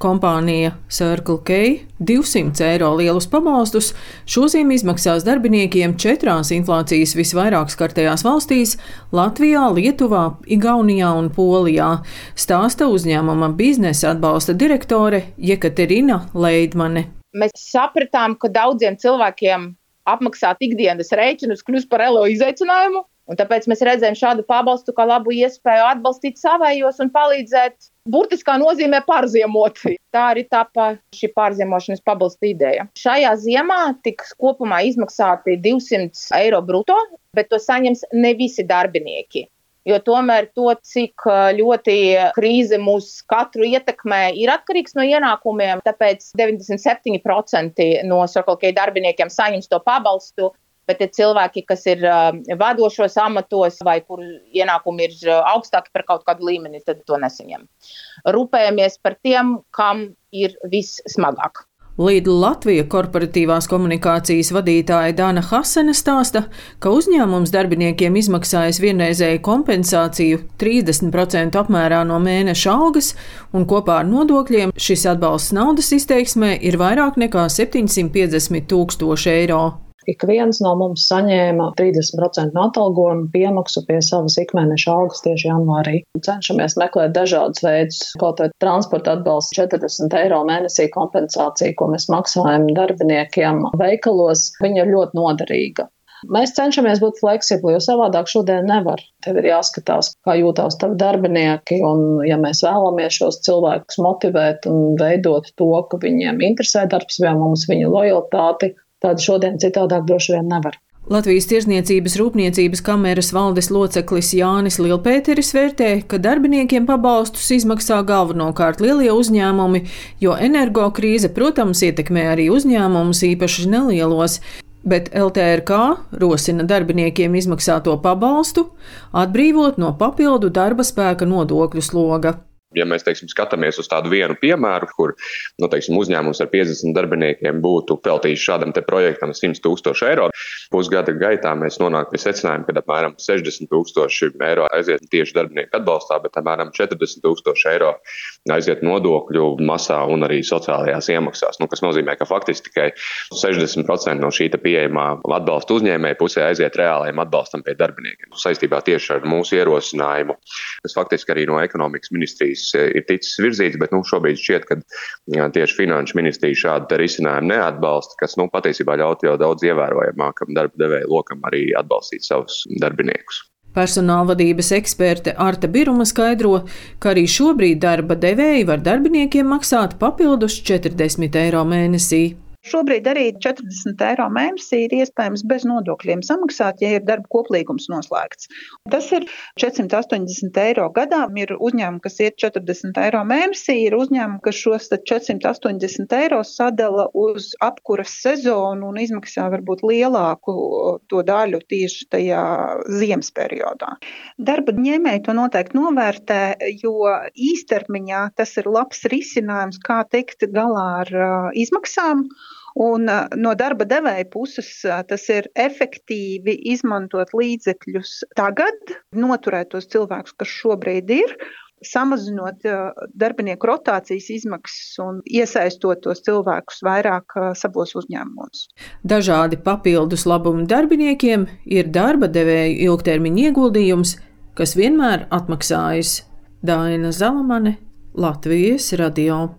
Kompānija Circle K 200 eiro lielus pabalstus šozīm izmaksās darbiniekiem četrās inflācijas visvairāk skartajās valstīs - Latvijā, Lietuvā, Igaunijā un Polijā, stāsta uzņēmuma biznesa atbalsta direktore Jekaterina Leidmane. Mēs sapratām, ka daudziem cilvēkiem apmaksāt ikdienas rēķinus kļūst par lielu izaicinājumu. Un tāpēc mēs redzējām šādu pabalstu kā labu iespēju atbalstīt savējos un palīdzēt burtiskā nozīmē pārziemot. Tā arī tapa šī pārziemošanas pabalsta ideja. Šajā ziemā tiks kopumā izmaksāti 200 eiro brutto, bet to saņems ne visi darbinieki. Jo tomēr to, cik ļoti krīze mūs katru ietekmē, ir atkarīgs no ienākumiem. Tāpēc 97% no Circle darbiniekiem saņems to pabalstu bet ir cilvēki, kas ir vadošos amatos vai kur ienākumi ir augstāki par kaut kādu līmeni, tad to nesaņem. Rūpējamies par tiem, kam ir vissmagāk. Līdz Latvijas korporatīvās komunikācijas vadītāja Dāna Hasene stāsta, ka uzņēmums darbiniekiem izmaksājas vienreizēju kompensāciju 30% apmērā no mēneša algas, un kopā ar nodokļiem šis atbalsts naudas izteiksmē ir vairāk nekā 750 tūkstoši eiro. Ik viens no mums saņēma 30% no atalgojuma piemaksu pie savas ikmēneša algas tieši janvārī. Cenšamies meklēt dažādus veidus, kaut vai transporta atbalsts 40 eiro mēnesī kompensācija, ko mēs maksājam darbiniekiem veikalos. Viņa ir ļoti noderīga. Mēs cenšamies būt fleksibli, jo savādāk šodien nevar. Tev ir jāskatās, kā jūtas tavi darbinieki, un ja mēs vēlamies šos cilvēkus motivēt un veidot to, ka viņiem interesē darbs, vai mums viņa lojalitāti, Tāda šodien citādāk droši vien nevar. Latvijas Tirzniecības rūpniecības kameras valdes loceklis Jānis Lielpēteris vērtē, ka darbiniekiem pabalstus izmaksā galvenokārt lielie uzņēmumi, jo energokrīze, protams, ietekmē arī uzņēmumus īpaši nelielos. Bet LTRK rosina darbiniekiem izmaksāto pabalstu atbrīvot no papildu darba spēka nodokļu sloga. Ja mēs teiksim, skatāmies uz tādu vienu piemēru, kur nu, teiksim, uzņēmums ar 50 darbiniekiem būtu veltījis šādam projektam 100 tūkstoši eiro, pusgada gaitā mēs nonākam pie secinājuma, ka apmēram 60 tūkstoši eiro aiziet tieši darbinieku atbalstā, bet apmēram 40 tūkstoši eiro aiziet nodokļu masā un arī sociālajās iemaksās. Nu, kas nozīmē, ka faktiski tikai 60% no šī pieejamā atbalsta uzņēmēja pusē aiziet reālajiem atbalstam pie darbiniekiem. Saistībā tieši ar mūsu ierosinājumu, kas faktiski arī no ekonomikas ministrijas ticis, eh, ir ticis virzīts, bet nu, šobrīd šķiet, ka tieši finanšu ministrija šādu risinājumu neatbalsta, kas nu, patiesībā ļautu jau daudz ievērojamākam darba devēja lokam arī atbalstīt savus darbiniekus. Personāla vadības eksperte Arta Biruma skaidro, ka arī šobrīd darba devēji var darbiniekiem maksāt papildus 40 eiro mēnesī. Šobrīd arī 40 eiro mēnesī ir iespējams bez nodokļiem samaksāt, ja ir darba koplīgums noslēgts. Tas ir 480 eiro gadā. Ir uzņēmumi, kas iet 40 eiro mēnesī, ir uzņēmumi, kas šos 480 eiro sadala uz apkuras sezonu un izmaksā varbūt lielāku to daļu tieši tajā ziemas periodā. Darba ņēmēji to noteikti novērtē, jo īstermiņā tas ir labs risinājums, kā tikt galā ar izmaksām. Un no darba devēja puses tas ir efektīvi izmantot līdzekļus tagad, noturēt tos cilvēkus, kas šobrīd ir, samazinot darbinieku rotācijas izmaksas un iesaistot tos cilvēkus vairāk savos uzņēmumos. Dažādi papildus labumi darbiniekiem ir darba devēja ilgtermiņa ieguldījums, kas vienmēr atmaksājas. Daina Zalamane, Latvijas radio.